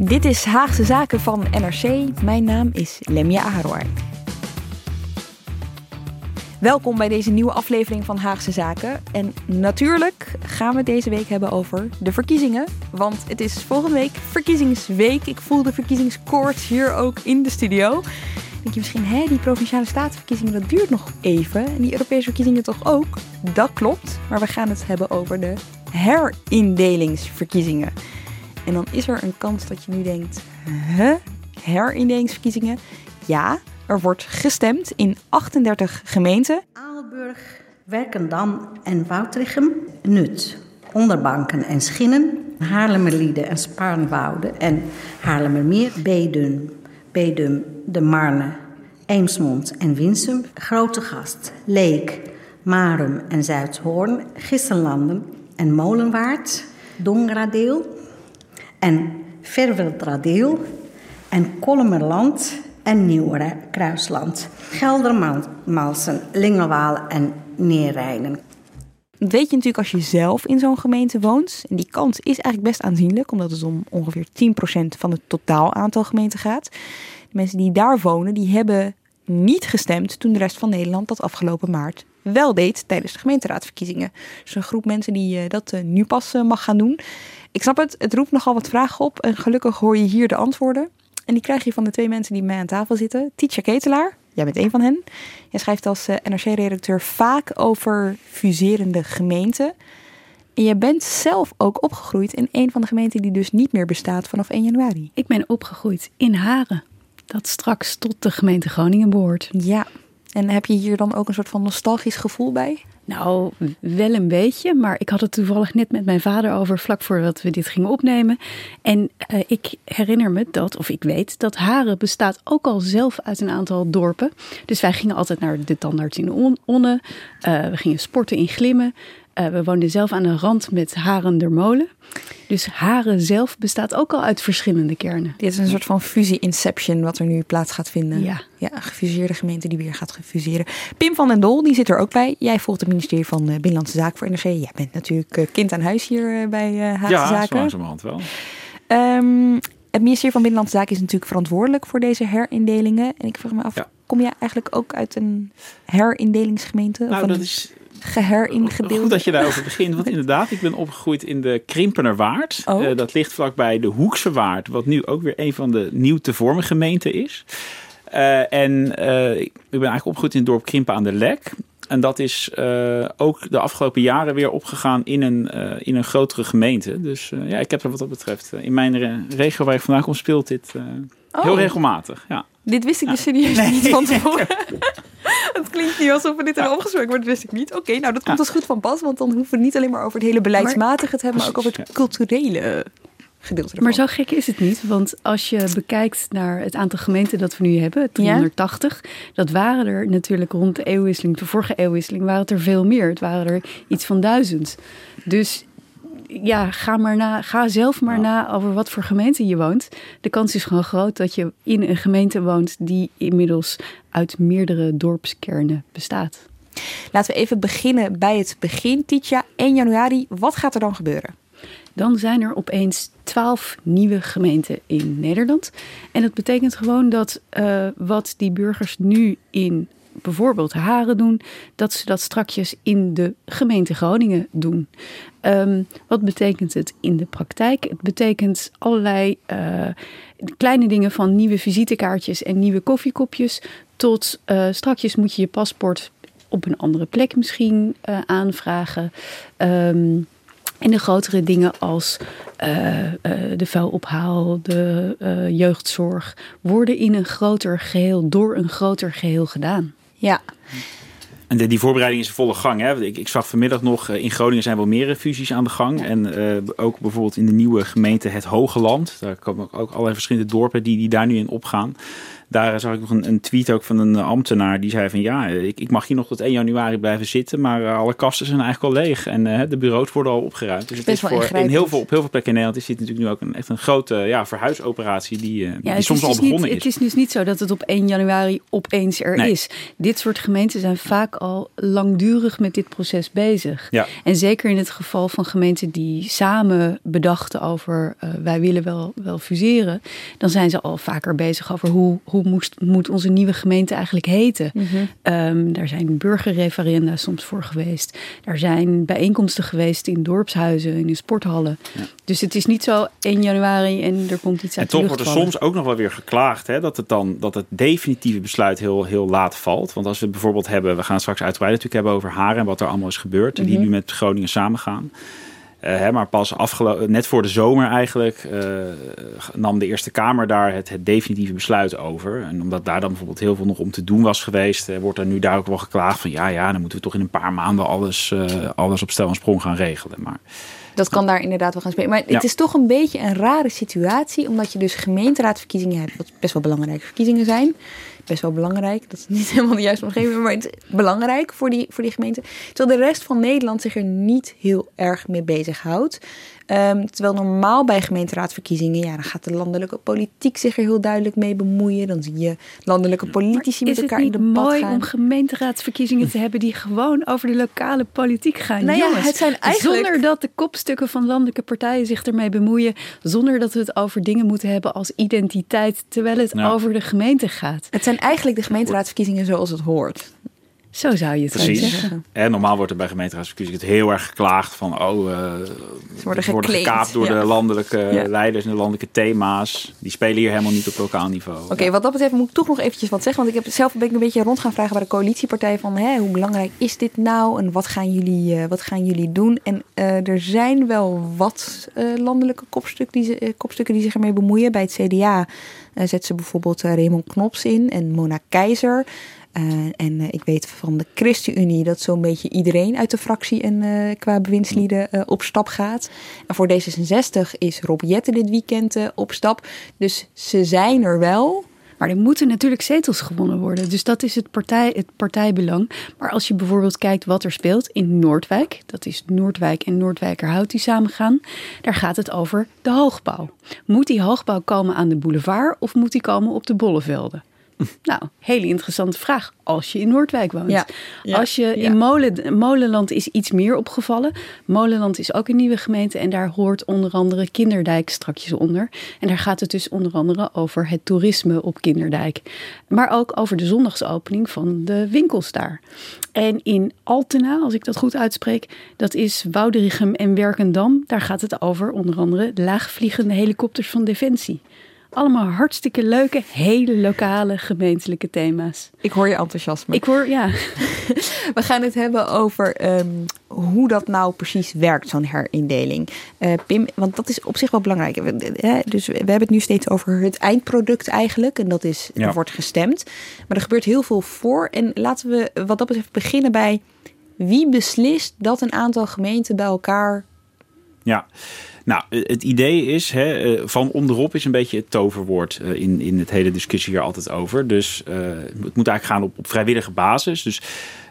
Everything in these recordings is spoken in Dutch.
Dit is Haagse Zaken van NRC. Mijn naam is Lemja Aharoy. Welkom bij deze nieuwe aflevering van Haagse Zaken. En natuurlijk gaan we het deze week hebben over de verkiezingen. Want het is volgende week verkiezingsweek. Ik voel de verkiezingskoorts hier ook in de studio. Denk je misschien, hè, die provinciale statenverkiezingen, dat duurt nog even. En die Europese verkiezingen toch ook? Dat klopt. Maar we gaan het hebben over de herindelingsverkiezingen. En dan is er een kans dat je nu denkt, huh? Herindelingsverkiezingen? Ja, er wordt gestemd in 38 gemeenten. Aalburg, Werkendam en Woudrichem, Nut, Onderbanken en Schinnen, Haarlemmerlieden en Spaarnwoude en Haarlemmermeer, Bedum, Bedum, De Marne, Eemsmond en Winsum, Grote Gast, Leek, Marum en Zuidhoorn, Gissenlanden en Molenwaard, Dongradeel en Verweldradeel en Kolmerland en Nieuwere Kruisland, Geldermalsen, Lingelwaal en Neerrijnen. Dat weet je natuurlijk als je zelf in zo'n gemeente woont. En die kans is eigenlijk best aanzienlijk, omdat het om ongeveer 10% van het totaal aantal gemeenten gaat. De mensen die daar wonen, die hebben niet gestemd toen de rest van Nederland dat afgelopen maart wel deed tijdens de gemeenteraadsverkiezingen. Dus een groep mensen die uh, dat uh, nu pas uh, mag gaan doen. Ik snap het, het roept nogal wat vragen op en gelukkig hoor je hier de antwoorden. En die krijg je van de twee mensen die bij mij aan tafel zitten. Tietje Ketelaar, jij bent een van hen. Jij schrijft als NRC-redacteur vaak over fuserende gemeenten. En je bent zelf ook opgegroeid in een van de gemeenten die dus niet meer bestaat vanaf 1 januari. Ik ben opgegroeid in Haren, dat straks tot de gemeente Groningen behoort. Ja, en heb je hier dan ook een soort van nostalgisch gevoel bij? Nou, wel een beetje, maar ik had het toevallig net met mijn vader over vlak voordat we dit gingen opnemen. En uh, ik herinner me dat, of ik weet, dat Haren bestaat ook al zelf uit een aantal dorpen. Dus wij gingen altijd naar de tandarts in On Onne, uh, we gingen sporten in Glimmen. Uh, we woonden zelf aan de rand met Haren der Molen. Dus Haren zelf bestaat ook al uit verschillende kernen. Dit is een soort van fusie-inception wat er nu plaats gaat vinden. Ja. Ja, een gefuseerde gemeente die weer gaat fuseren. Pim van den Dol, die zit er ook bij. Jij volgt het ministerie van Binnenlandse Zaken voor NRC. Jij bent natuurlijk kind aan huis hier bij Haagse ja, Zaken. Ja, langzamerhand wel. Um, het ministerie van Binnenlandse Zaken is natuurlijk verantwoordelijk voor deze herindelingen. En ik vraag me af, ja. kom jij eigenlijk ook uit een herindelingsgemeente? Nou, of dat is geheringedeeld. Goed dat je daarover begint, want inderdaad, ik ben opgegroeid in de Krimpenerwaard. Oh. Uh, dat ligt vlakbij de Hoekse Waard, wat nu ook weer een van de nieuw te vormen gemeenten is. Uh, en uh, ik ben eigenlijk opgegroeid in het dorp Krimpen aan de Lek. En dat is uh, ook de afgelopen jaren weer opgegaan in een, uh, in een grotere gemeente. Dus uh, ja, ik heb er wat dat betreft in mijn regio waar ik vandaan kom speelt dit oh. heel regelmatig. Ja. Dit wist ik dus serieus nee. niet van tevoren. het klinkt niet alsof we dit hebben opgesproken, maar dat wist ik niet. Oké, okay, nou dat komt ja. dus goed van pas, want dan hoeven we niet alleen maar over het hele beleidsmatige te hebben, maar ook over het culturele gedeelte ervan. Maar zo gek is het niet, want als je bekijkt naar het aantal gemeenten dat we nu hebben, 380, ja? dat waren er natuurlijk rond de eeuwwisseling, de vorige eeuwwisseling, waren het er veel meer. Het waren er iets van duizend. Dus ja, ga, maar na, ga zelf maar ja. na over wat voor gemeente je woont. De kans is gewoon groot dat je in een gemeente woont die inmiddels uit meerdere dorpskernen bestaat. Laten we even beginnen bij het begin, Tietja. 1 januari, wat gaat er dan gebeuren? Dan zijn er opeens twaalf nieuwe gemeenten in Nederland. En dat betekent gewoon dat uh, wat die burgers nu in bijvoorbeeld Haren doen, dat ze dat strakjes in de gemeente Groningen doen. Um, wat betekent het in de praktijk? Het betekent allerlei uh, kleine dingen van nieuwe visitekaartjes en nieuwe koffiekopjes. Tot uh, strakjes moet je je paspoort op een andere plek misschien uh, aanvragen. Um, en de grotere dingen als de vuilophaal, de jeugdzorg, worden in een groter geheel, door een groter geheel gedaan. Ja. En de, die voorbereiding is in volle gang. Hè? Ik, ik, zag vanmiddag nog, in Groningen zijn wel meer fusies aan de gang. En ook bijvoorbeeld in de nieuwe gemeente Het Hoge Land. Daar komen ook allerlei verschillende dorpen die, die daar nu in opgaan. Daar zag ik nog een, een, tweet ook van een ambtenaar die zei van ja, ik, ik mag hier nog tot 1 januari blijven zitten, maar uh, alle kasten zijn eigenlijk al leeg en uh, de bureaus worden al opgeruimd. Dus het is voor, in heel veel, op heel veel plekken in Nederland is dit natuurlijk nu ook een, echt een grote ja, verhuisoperatie die, uh, ja, die soms al dus begonnen niet, is. Het is dus niet zo dat het op 1 januari opeens er nee. is. Dit soort gemeenten zijn vaak al langdurig met dit proces bezig. Ja. En zeker in het geval van gemeenten die samen bedachten over wij willen wel, wel fuseren, dan zijn ze al vaker bezig over hoe, hoe hoe moest, moet onze nieuwe gemeente eigenlijk heten? Mhm. Um, daar zijn burgerreferenda soms voor geweest. Er zijn bijeenkomsten geweest in dorpshuizen, in de sporthallen. Ja. Dus het is niet zo 1 januari en er komt iets uit En toch de wordt er soms ook nog wel weer geklaagd hè, dat het dan dat het definitieve besluit heel, heel laat valt. Want als we bijvoorbeeld hebben, we gaan straks uitgebreid natuurlijk hebben over Haren en wat er allemaal is gebeurd, die Mhm. nu met Groningen samengaan. Uh, hè, maar pas afgelopen, net voor de zomer eigenlijk uh, nam de Eerste Kamer daar het, het, definitieve besluit over. En omdat daar dan bijvoorbeeld heel veel nog om te doen was geweest, uh, wordt er nu daar ook wel geklaagd van ja, ja, dan moeten we toch in een paar maanden alles, alles op stel en sprong gaan regelen. Maar dat kan daar inderdaad wel gaan spelen. Maar ja. het is toch een beetje een rare situatie, omdat je dus gemeenteraadverkiezingen hebt, wat best wel belangrijke verkiezingen zijn. Best wel belangrijk, dat is niet helemaal de juiste omgeving, maar het is belangrijk voor die, voor die gemeente. Terwijl de rest van Nederland zich er niet heel erg mee bezighoudt. Um, terwijl normaal bij gemeenteraadsverkiezingen, ja, dan gaat de landelijke politiek zich er heel duidelijk mee bemoeien. Dan zie je landelijke politici met elkaar in debat gaan. Is het mooi om gemeenteraadsverkiezingen te hebben die gewoon over de lokale politiek gaan? Nou ja, Jongens, het zijn eigenlijk... Zonder dat de kopstukken van landelijke partijen zich ermee bemoeien. Zonder dat we het over dingen moeten hebben als identiteit, terwijl het Nou. over de gemeente gaat. Het zijn eigenlijk de gemeenteraadsverkiezingen zoals het hoort. Zo zou je het kunnen Precies. zeggen. En normaal wordt er bij gemeenteraadsverkiezingen het heel erg geklaagd van oh, uh, Ze worden, ze worden gekleed, gekaapt door ja. de landelijke Ja. leiders en de landelijke thema's. Die spelen hier helemaal niet op lokaal niveau. Oké, wat dat betreft moet ik toch nog eventjes wat zeggen. Want ik heb zelf ben ik een beetje rond gaan vragen bij de coalitiepartij van hè, hoe belangrijk is dit nou en wat gaan jullie, uh, wat gaan jullie doen? En uh, er zijn wel wat uh, landelijke kopstukken die, ze, kopstukken die zich ermee bemoeien. Bij het CDA zet ze bijvoorbeeld Raymond Knops in en Mona Keizer. Uh, en uh, ik weet van de ChristenUnie dat zo'n beetje iedereen uit de fractie en uh, qua bewindslieden op stap gaat. En voor D66 is Rob dit weekend op stap. Dus ze zijn er wel. Maar er moeten natuurlijk zetels gewonnen worden. Dus dat is het, partij, het partijbelang. Maar als je bijvoorbeeld kijkt wat er speelt in Noordwijk. Dat is Noordwijk en Noordwijkerhout die samengaan. Daar gaat het over de hoogbouw. Moet die hoogbouw komen aan de boulevard of moet die komen op de bollevelden? Nou, hele interessante vraag. Als je in Noordwijk woont. Ja. Ja. Als je Ja. in Molen, Molenland is iets meer opgevallen. Molenland is ook een nieuwe gemeente. En daar hoort onder andere Kinderdijk strakjes onder. En daar gaat het dus onder andere over het toerisme op Kinderdijk. Maar ook over de zondagsopening van de winkels daar. En in Altena, als ik dat goed uitspreek, dat is Woudrichem en Werkendam. Daar gaat het over onder andere laagvliegende helikopters van Defensie. Allemaal hartstikke leuke, hele lokale gemeentelijke thema's. Ik hoor je enthousiasme. Ik hoor, ja. We gaan het hebben over um, hoe dat nou precies werkt, zo'n herindeling. Uh, Pim, want dat is op zich wel belangrijk. We, hè, dus we hebben het nu steeds over het eindproduct eigenlijk. En dat is, Ja. er wordt gestemd. Maar er gebeurt heel veel voor. En laten we wat dat betreft beginnen bij... Wie beslist dat een aantal gemeenten bij elkaar... Ja, nou, het idee is, hè, eh, van onderop is een beetje het toverwoord eh, in, in het hele discussie hier altijd over. Dus eh, het moet eigenlijk gaan op, op vrijwillige basis. Dus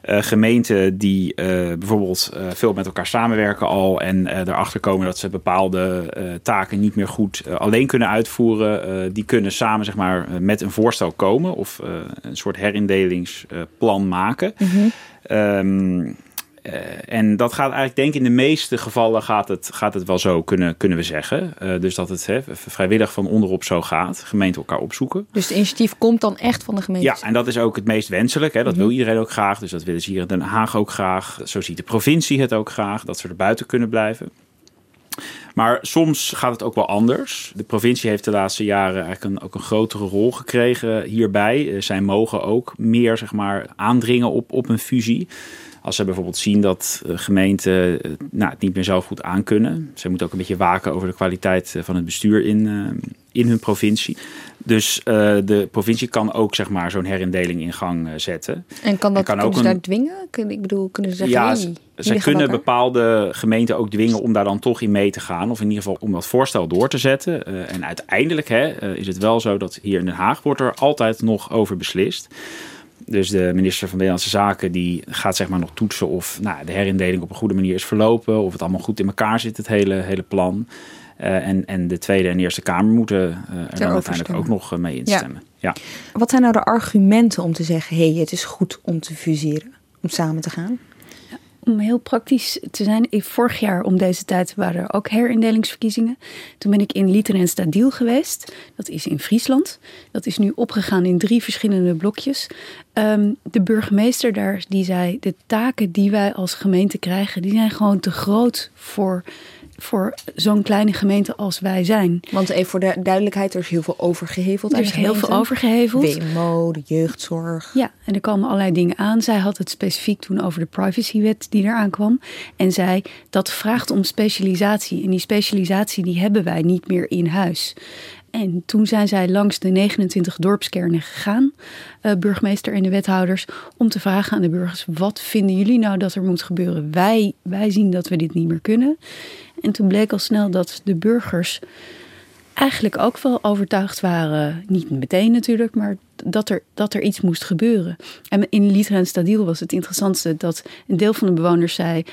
eh, gemeenten die eh, bijvoorbeeld eh, veel met elkaar samenwerken al en eh, erachter komen dat ze bepaalde eh, taken niet meer goed eh, alleen kunnen uitvoeren, eh, die kunnen samen zeg maar, eh, met een voorstel komen of eh, een soort herinddelingsplan maken. Ehm, en dat gaat eigenlijk, denk ik, in de meeste gevallen gaat het, gaat het wel zo, kunnen, kunnen we zeggen. dus dat het hè, vrijwillig van onderop zo gaat. Gemeenten elkaar opzoeken. Dus het initiatief komt dan echt van de gemeente? Ja, en dat is ook het meest wenselijk. Hè. Dat mhm. wil iedereen ook graag. Dus dat willen ze hier in Den Haag ook graag. Zo ziet de provincie het ook graag, dat ze er buiten kunnen blijven. Maar soms gaat het ook wel anders. De provincie heeft de laatste jaren eigenlijk een, ook een grotere rol gekregen hierbij. Eh, zij mogen ook meer zeg maar, aandringen op, op een fusie. Als ze bijvoorbeeld zien dat eh, gemeenten eh, nou, het niet meer zelf goed aankunnen. Ze moeten ook een beetje waken over de kwaliteit van het bestuur in, in hun provincie. Dus de provincie kan ook zeg maar, zo'n herindeling in gang zetten. En kan dat kan ook ze daar dwingen? Ik bedoel, kunnen ze zeggen... Ja, zij kunnen bepaalde gemeenten ook dwingen om daar dan toch in mee te gaan. Of in ieder geval om dat voorstel door te zetten. Uh, en uiteindelijk hè, is het wel zo dat hier in Den Haag wordt er altijd nog over beslist. Dus de minister van Binnenlandse Zaken die gaat zeg maar nog toetsen of nou, de herindeling op een goede manier is verlopen. Of het allemaal goed in elkaar zit, het hele, hele plan. Uh, en, en de Tweede en Eerste Kamer moeten er dan uiteindelijk ook nog mee instemmen. Ja. ja. Wat zijn nou de argumenten om te zeggen: hé, hey, het is goed om te fuseren, om samen te gaan? Om heel praktisch te zijn, vorig jaar om deze tijd waren er ook herindelingsverkiezingen. Toen ben ik in Liter en Stadiel geweest. Dat is in Friesland. Dat is nu opgegaan in drie verschillende blokjes. Ehm, de burgemeester daar die zei: de taken die wij als gemeente krijgen, die zijn gewoon te groot voor voor zo'n kleine gemeente als wij zijn. Want even voor de duidelijkheid, er is heel veel overgeheveld. Er is heel veel overgeheveld. WMO, de jeugdzorg. Ja, en er komen allerlei dingen aan. Zij had het specifiek toen over de privacywet die eraan kwam. En zei dat vraagt om specialisatie. En die specialisatie die hebben wij niet meer in huis. En toen zijn zij langs de 29 dorpskernen gegaan, uh, burgemeester en de wethouders, om te vragen aan de burgers: wat vinden jullie nou dat er moet gebeuren? Wij, wij zien dat we dit niet meer kunnen. En toen bleek al snel dat de burgers eigenlijk ook wel overtuigd waren, niet meteen natuurlijk, maar dat er, dat er iets moest gebeuren. En in Litra en Stadiel was het interessantste dat een deel van de bewoners zei: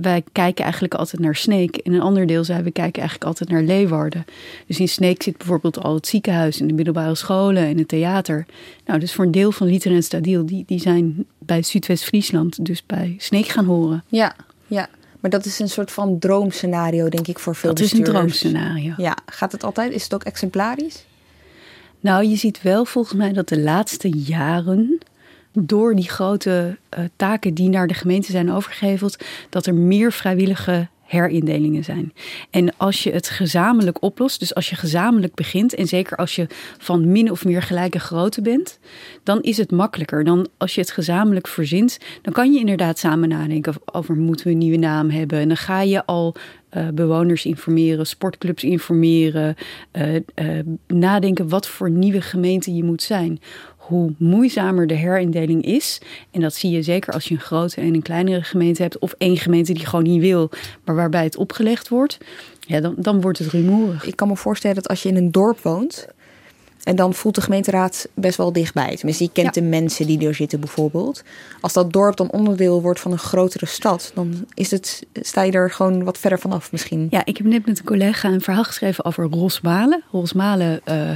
wij kijken eigenlijk altijd naar Sneek. En een ander deel zei, we kijken eigenlijk altijd naar Leeuwarden. Dus in Sneek zit bijvoorbeeld al het ziekenhuis en de middelbare scholen en het theater. Nou, dus voor een deel van Liter en Stadiel, die, die zijn bij Zuidwest-Friesland, dus bij Sneek gaan horen. Ja, ja. Maar dat is een soort van droomscenario, denk ik, voor veel Dat is een droomscenario. Ja, gaat het altijd? Is het ook exemplarisch? Nou, je ziet wel volgens mij dat de laatste jaren door die grote uh, taken die naar de gemeente zijn overgeheveld, dat er meer vrijwillige herindelingen zijn. En als je het gezamenlijk oplost, dus als je gezamenlijk begint, en zeker als je van min of meer gelijke grootte bent, dan is het makkelijker. Dan als je het gezamenlijk verzint, dan kan je inderdaad samen nadenken over moeten we een nieuwe naam hebben. En dan ga je al uh, bewoners informeren, sportclubs informeren, uh, uh, nadenken wat voor nieuwe gemeente je moet zijn hoe moeizamer de herindeling is. En dat zie je zeker als je een grote en een kleinere gemeente hebt. Of één gemeente die gewoon niet wil, maar waarbij het opgelegd wordt. Ja, dan, dan wordt het rumoerig. Ik kan me voorstellen dat als je in een dorp woont. En dan voelt de gemeenteraad best wel dichtbij. Tenminste, je kent de mensen die er zitten bijvoorbeeld. Als dat dorp dan onderdeel wordt van een grotere stad, dan is het, sta je er gewoon wat verder vanaf misschien. Ja, ik heb net met een collega een verhaal geschreven over Rosmalen. Rosmalen uh,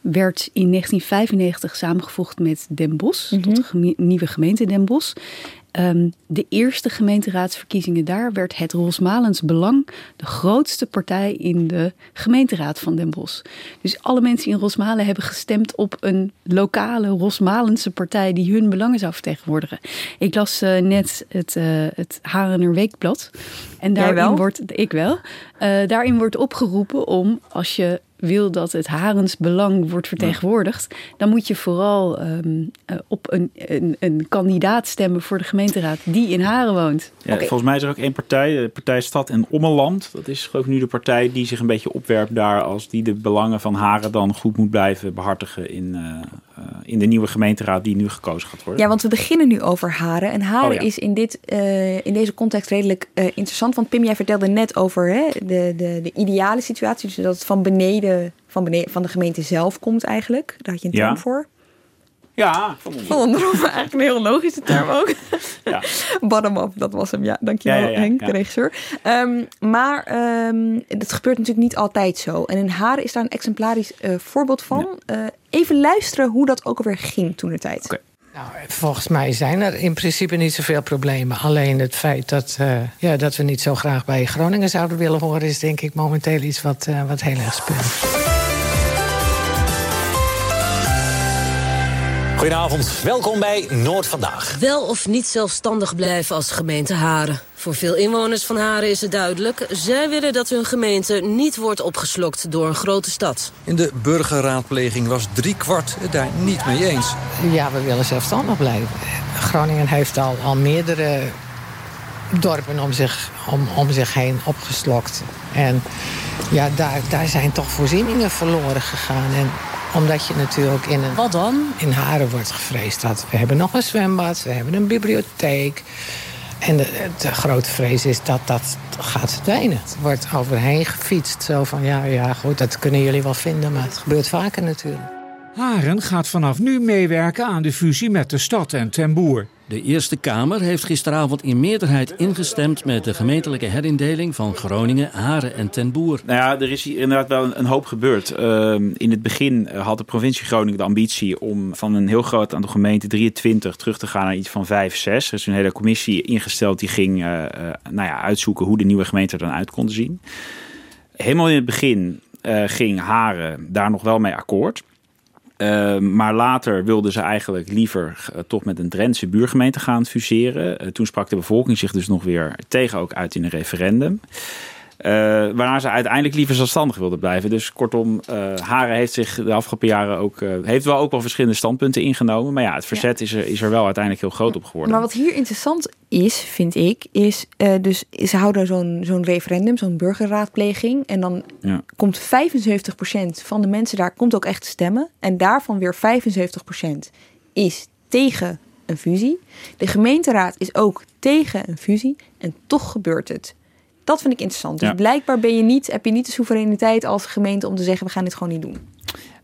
werd in 1995 samengevoegd met Den Bosch, tot mhm. de nieuwe gemeente Den Bosch. Um, de eerste gemeenteraadsverkiezingen daar werd het Rosmalens Belang de grootste partij in de gemeenteraad van Den Bosch. Dus alle mensen in Rosmalen hebben gestemd op een lokale Rosmalense partij die hun belangen zou vertegenwoordigen. Ik las uh, net het, uh, het Harener Weekblad. En daarin wordt, ik wel, uh, daarin wordt opgeroepen om als je wil dat het Harens belang wordt vertegenwoordigd, dan moet je vooral um, op een, een, een, kandidaat stemmen voor de gemeenteraad die in Haren woont. Ja, Volgens mij is er ook één partij, de partij Stad en Ommeland. Dat is geloof ik nu de partij die zich een beetje opwerpt daar als die de belangen van Haren dan goed moet blijven behartigen in, uh, in de nieuwe gemeenteraad die nu gekozen gaat worden. Ja, want we beginnen nu over Haren. En Haren oh, ja. is in, dit, in deze context redelijk interessant. Want Pim, jij vertelde net over hè, de, de, de ideale situatie. Dus dat het van beneden van, beneden, van de gemeente zelf komt eigenlijk. Daar had je een term voor. Ja, van onderop. Eigenlijk een heel logische term ook. ja. Bottom-up, dat was hem. Ja, dankjewel ja, ja, Henk, de regisseur. Um, maar um, dat gebeurt natuurlijk niet altijd zo. En in Haren is daar een exemplarisch uh, voorbeeld van. Uh, even luisteren hoe dat ook alweer ging toen de tijd. Okay. Nou, volgens mij zijn er in principe niet zoveel problemen. Alleen het feit dat, uh, ja, dat we niet zo graag bij Groningen zouden willen horen... is denk ik momenteel iets wat, uh, wat heel erg speelt. Goedenavond, welkom bij Noord Vandaag. Wel of niet zelfstandig blijven als gemeente Haren. Voor veel inwoners van Haren is het duidelijk. Zij willen dat hun gemeente niet wordt opgeslokt door een grote stad. In de burgerraadpleging was driekwart het daar niet mee eens. Ja, we willen zelfstandig blijven. Groningen heeft al, al meerdere dorpen om zich, om, om zich heen opgeslokt. En ja, daar, daar zijn toch voorzieningen verloren gegaan. En omdat je natuurlijk in een... Wat dan? In Haren wordt gevreesd dat we hebben nog een zwembad, we hebben een bibliotheek. En de, de, grote vrees is dat dat gaat verdwijnen. Het wordt overheen gefietst. Zo van, ja, ja, goed, dat kunnen jullie wel vinden, maar het gebeurt vaker natuurlijk. Haren gaat vanaf nu meewerken aan de fusie met de stad en Ten Boer. De Eerste Kamer heeft gisteravond in meerderheid ingestemd met de gemeentelijke herindeling van Groningen, Haren en Ten Boer. Nou ja, er is hier inderdaad wel een, hoop gebeurd. Ehm, in het begin had de provincie Groningen de ambitie om van een heel groot aantal gemeenten, 23, terug te gaan naar iets van 5, 6. Er is een hele commissie ingesteld die ging uh, nou ja, uitzoeken hoe de nieuwe gemeente er dan uit konden zien. Helemaal in het begin uh, ging Haren daar nog wel mee akkoord. Uh, maar later wilden ze eigenlijk liever uh, toch met een Drentse buurgemeente gaan fuseren. Uh, toen sprak de bevolking zich dus nog weer tegen ook uit in een referendum. Waarna ze uiteindelijk liever zelfstandig wilden blijven. Dus kortom, Haren heeft zich de afgelopen jaren ook, heeft wel ook wel verschillende standpunten ingenomen. Maar ja, het verzet is, er, is er wel uiteindelijk heel groot op geworden. Maar wat hier interessant is, vind ik, is dus ze houden zo'n zo'n referendum, zo'n burgerraadpleging. En dan ja. komt 75% van de mensen daar komt ook echt stemmen. En daarvan weer 75% is tegen een fusie. De gemeenteraad is ook tegen een fusie. En toch gebeurt het. Dat vind ik interessant. Dus ja. blijkbaar ben je niet, heb je niet de soevereiniteit als gemeente om te zeggen: we gaan dit gewoon niet doen.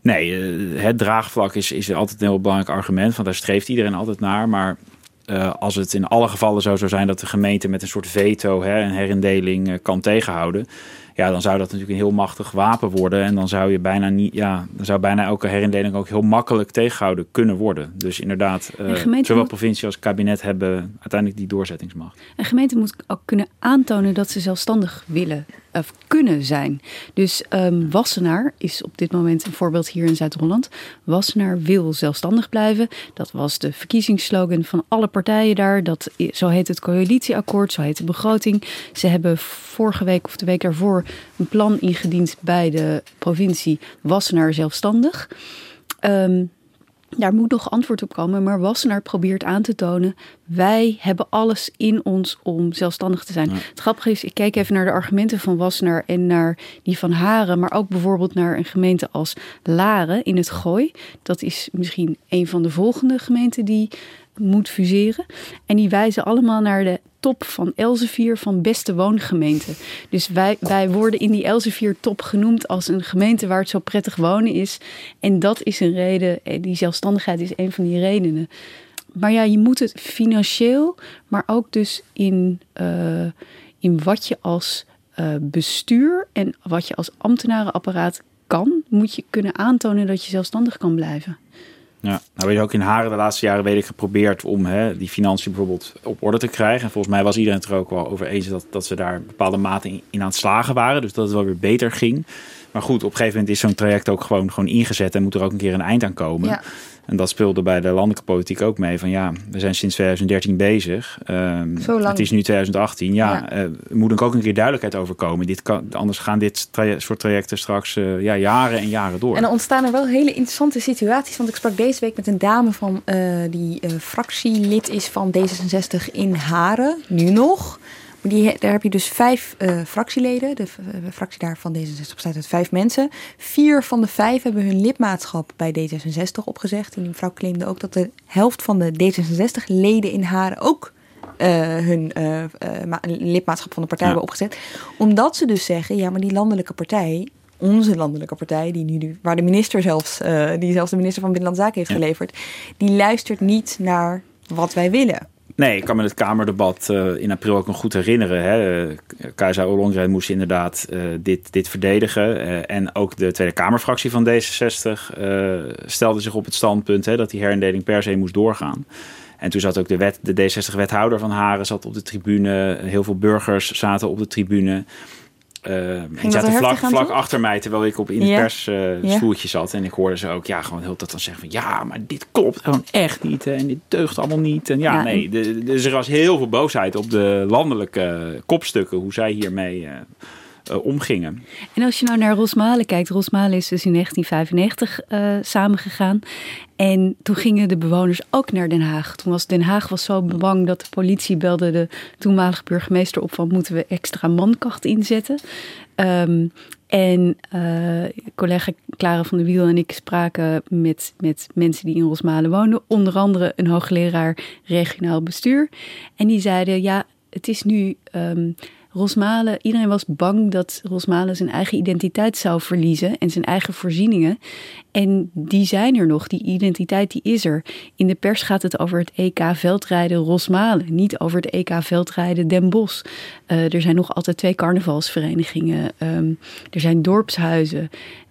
Nee, het draagvlak is, is altijd een heel belangrijk argument. Want daar streeft iedereen altijd naar. Maar uh, als het in alle gevallen zo zou zijn dat de gemeente met een soort veto hè, een herindeling uh, kan tegenhouden. Ja, dan zou dat natuurlijk een heel machtig wapen worden. En dan zou je bijna niet, ja, dan zou bijna elke herindeling ook heel makkelijk tegengehouden kunnen worden. Dus inderdaad, uh, zowel moet... provincie als kabinet hebben uiteindelijk die doorzettingsmacht. Een gemeente moet ook kunnen aantonen dat ze zelfstandig willen of kunnen zijn. Dus um, Wassenaar is op dit moment een voorbeeld hier in Zuid-Holland. Wassenaar wil zelfstandig blijven. Dat was de verkiezingsslogan van alle partijen daar. Dat, zo heet het coalitieakkoord, zo heet de begroting. Ze hebben vorige week of de week daarvoor een plan ingediend bij de provincie Wassenaar zelfstandig. Um, daar moet nog antwoord op komen, maar Wassenaar probeert aan te tonen: wij hebben alles in ons om zelfstandig te zijn. Het grappige is, ik kijk even naar de argumenten van Wassenaar en naar die van Haren, maar ook bijvoorbeeld naar een gemeente als Laren in het Gooi. Dat is misschien een van de volgende gemeenten die moet fuseren. En die wijzen allemaal naar de top van Elsevier van beste woongemeenten. Dus wij, wij worden in die Elsevier top genoemd als een gemeente waar het zo prettig wonen is. En dat is een reden, eh, die zelfstandigheid is een van die redenen. Maar ja, je moet het financieel, maar ook dus in, uh, in wat je als uh, bestuur en wat je als ambtenarenapparaat kan, moet je kunnen aantonen dat je zelfstandig kan blijven. Ja, nou weet je ook in Haren de laatste jaren weet ik geprobeerd om hè, die financiën bijvoorbeeld op orde te krijgen. En volgens mij was iedereen het er ook wel over eens dat, dat ze daar bepaalde mate in, in aan het slagen waren. Dus dat het wel weer beter ging. Maar goed, op een gegeven moment is zo'n traject ook gewoon, gewoon ingezet en moet er ook een keer een eind aan komen. Ja. En dat speelde bij de landelijke politiek ook mee. Van ja, we zijn sinds 2013 bezig. Um, Zo lang. Het is nu 2018. Ja, ja. Uh, er moet ook een keer duidelijkheid over komen. Dit kan, anders gaan dit traje soort trajecten straks uh, ja, jaren en jaren door. En dan ontstaan er wel hele interessante situaties. Want ik sprak deze week met een dame van uh, die fractielid is van D66 in Haren. Nu nog. Die, daar heb je dus vijf uh, fractieleden. De uh, fractie daar van D66 bestaat uit vijf mensen. Vier van de vijf hebben hun lidmaatschap bij D66 opgezegd. En die mevrouw claimde ook dat de helft van de D66-leden in Haren ook uh, hun lidmaatschap van de partij ja. hebben opgezet. Omdat ze dus zeggen, ja, maar die landelijke partij onze landelijke partij, die nu, waar de minister zelfs, uh, die zelfs de minister van Binnenlandse Zaken heeft geleverd, die luistert niet naar wat wij willen. Nee, ik kan me het Kamerdebat uh, in april ook nog goed herinneren. Hè. Kajsa Ollongren moest inderdaad uh, dit, dit verdedigen. En ook de Tweede Kamerfractie van D66 stelde zich op het standpunt hè, dat die herindeling per se moest doorgaan. En toen zat ook de, de D60-wethouder van Haren zat op de tribune. Heel veel burgers zaten op de tribune. Uh, die zaten vlak, vlak achter mij terwijl ik op in het persstoeltje uh, ja. zat. En ik hoorde ze ook ja, gewoon heel dat dan zeggen van ja, maar dit klopt gewoon echt niet. En dit deugt allemaal niet. En ja, ja. nee, dus er was heel veel boosheid op de landelijke kopstukken hoe zij hiermee uh, omgingen. En als je nou naar Rosmalen kijkt, Rosmalen is dus in 1995 uh, samengegaan. En toen gingen de bewoners ook naar Den Haag. Toen was Den Haag was zo bang dat de politie belde de toenmalige burgemeester op van moeten we extra mankracht inzetten. Um, en uh, collega Clara van der Wiel en ik spraken met, met mensen die in Rosmalen woonden. Onder andere een hoogleraar regionaal bestuur. En die zeiden, ja, het is nu... Um, Rosmalen, iedereen was bang dat Rosmalen zijn eigen identiteit zou verliezen en zijn eigen voorzieningen. En die zijn er nog, die identiteit die is er. In de pers gaat het over het EK veldrijden Rosmalen, niet over het EK veldrijden Den Bosch. Uh, er zijn nog altijd twee carnavalsverenigingen, um, er zijn dorpshuizen.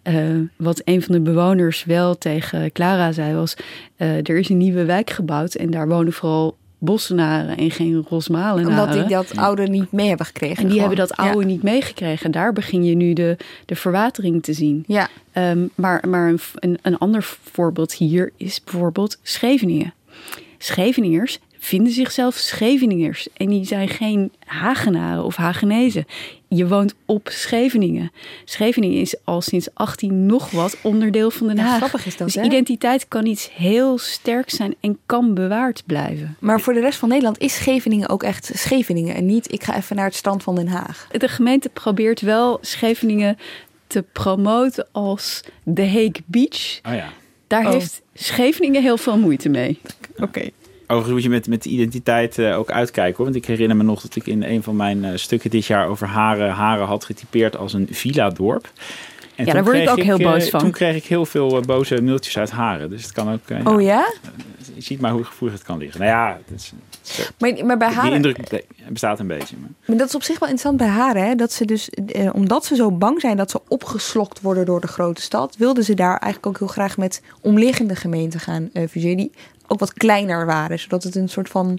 Uh, wat een van de bewoners wel tegen Clara zei was, uh, er is een nieuwe wijk gebouwd en daar wonen vooral Bossenaren en geen Rosmalenaren. Omdat die dat oude niet mee hebben gekregen. En die gewoon. hebben dat oude ja. niet meegekregen. Daar begin je nu de, de verwatering te zien. Ja. Um, maar maar een, een, een ander voorbeeld hier is bijvoorbeeld Scheveningen. Scheveningers vinden zichzelf Scheveningers. En die zijn geen Hagenaren of Hagenezen. Je woont op Scheveningen. Scheveningen is al sinds 18 nog wat onderdeel van Den Haag. Ja, grappig is dat, dus hè? identiteit kan iets heel sterk zijn en kan bewaard blijven. Maar voor de rest van Nederland is Scheveningen ook echt Scheveningen. En niet, ik ga even naar het strand van Den Haag. De gemeente probeert wel Scheveningen te promoten als The Hague Beach. Oh ja. Daar oh. heeft Scheveningen heel veel moeite mee. Oké. Okay. Overigens moet je met, met de identiteit uh, ook uitkijken. Hoor. Want ik herinner me nog dat ik in een van mijn uh, stukken dit jaar over Haren, Haren had getypeerd als een villa-dorp. En ja, daar word ik ook heel boos van. Toen kreeg ik heel veel uh, boze mailtjes uit Haren. Dus het kan ook... oh ja? je ziet maar hoe gevoelig het kan liggen. Nou ja, het is, maar, maar bij Haren... Die indruk bestaat een beetje. Maar. maar dat is op zich wel interessant bij Haren. Hè? Dat ze dus, eh, omdat ze zo bang zijn dat ze opgeslokt worden door de grote stad... wilden ze daar eigenlijk ook heel graag met omliggende gemeenten gaan uh, fuseren... die ook wat kleiner waren. Zodat het een soort van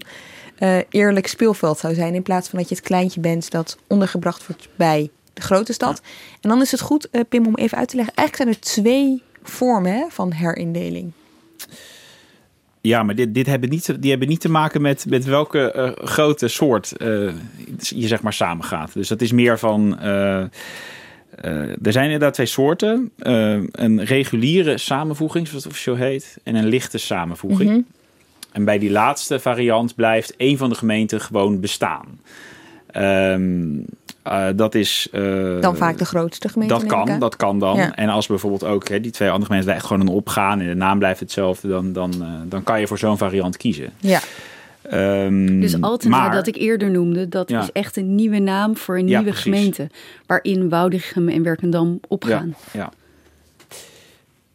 uh, eerlijk speelveld zou zijn... in plaats van dat je het kleintje bent dat ondergebracht wordt bij de grote stad. Ja. En dan is het goed, uh, Pim, om even uit te leggen. Eigenlijk zijn er twee vormen hè, van herindeling. Ja, maar dit, dit hebben niet, die hebben niet te maken met, met welke uh, grote soort uh, je zeg maar samengaat. Dus dat is meer van. Er zijn inderdaad twee soorten: een reguliere samenvoeging, zoals het officieel heet, en een lichte samenvoeging. Mm -hmm. En bij die laatste variant blijft één van de gemeenten gewoon bestaan. Um, uh, dat is. Uh, dan vaak de grootste gemeente. Dat kan, dat kan dan. Ja. En als bijvoorbeeld ook hè, die twee andere gemeenten echt gewoon een opgaan en de naam blijft hetzelfde, dan, dan, uh, dan kan je voor zo'n variant kiezen. Ja. Um, dus Altena, dat ik eerder noemde, dat ja. is echt een nieuwe naam voor een ja, nieuwe precies. gemeente. Waarin Woudrichem en Werkendam opgaan. Ja.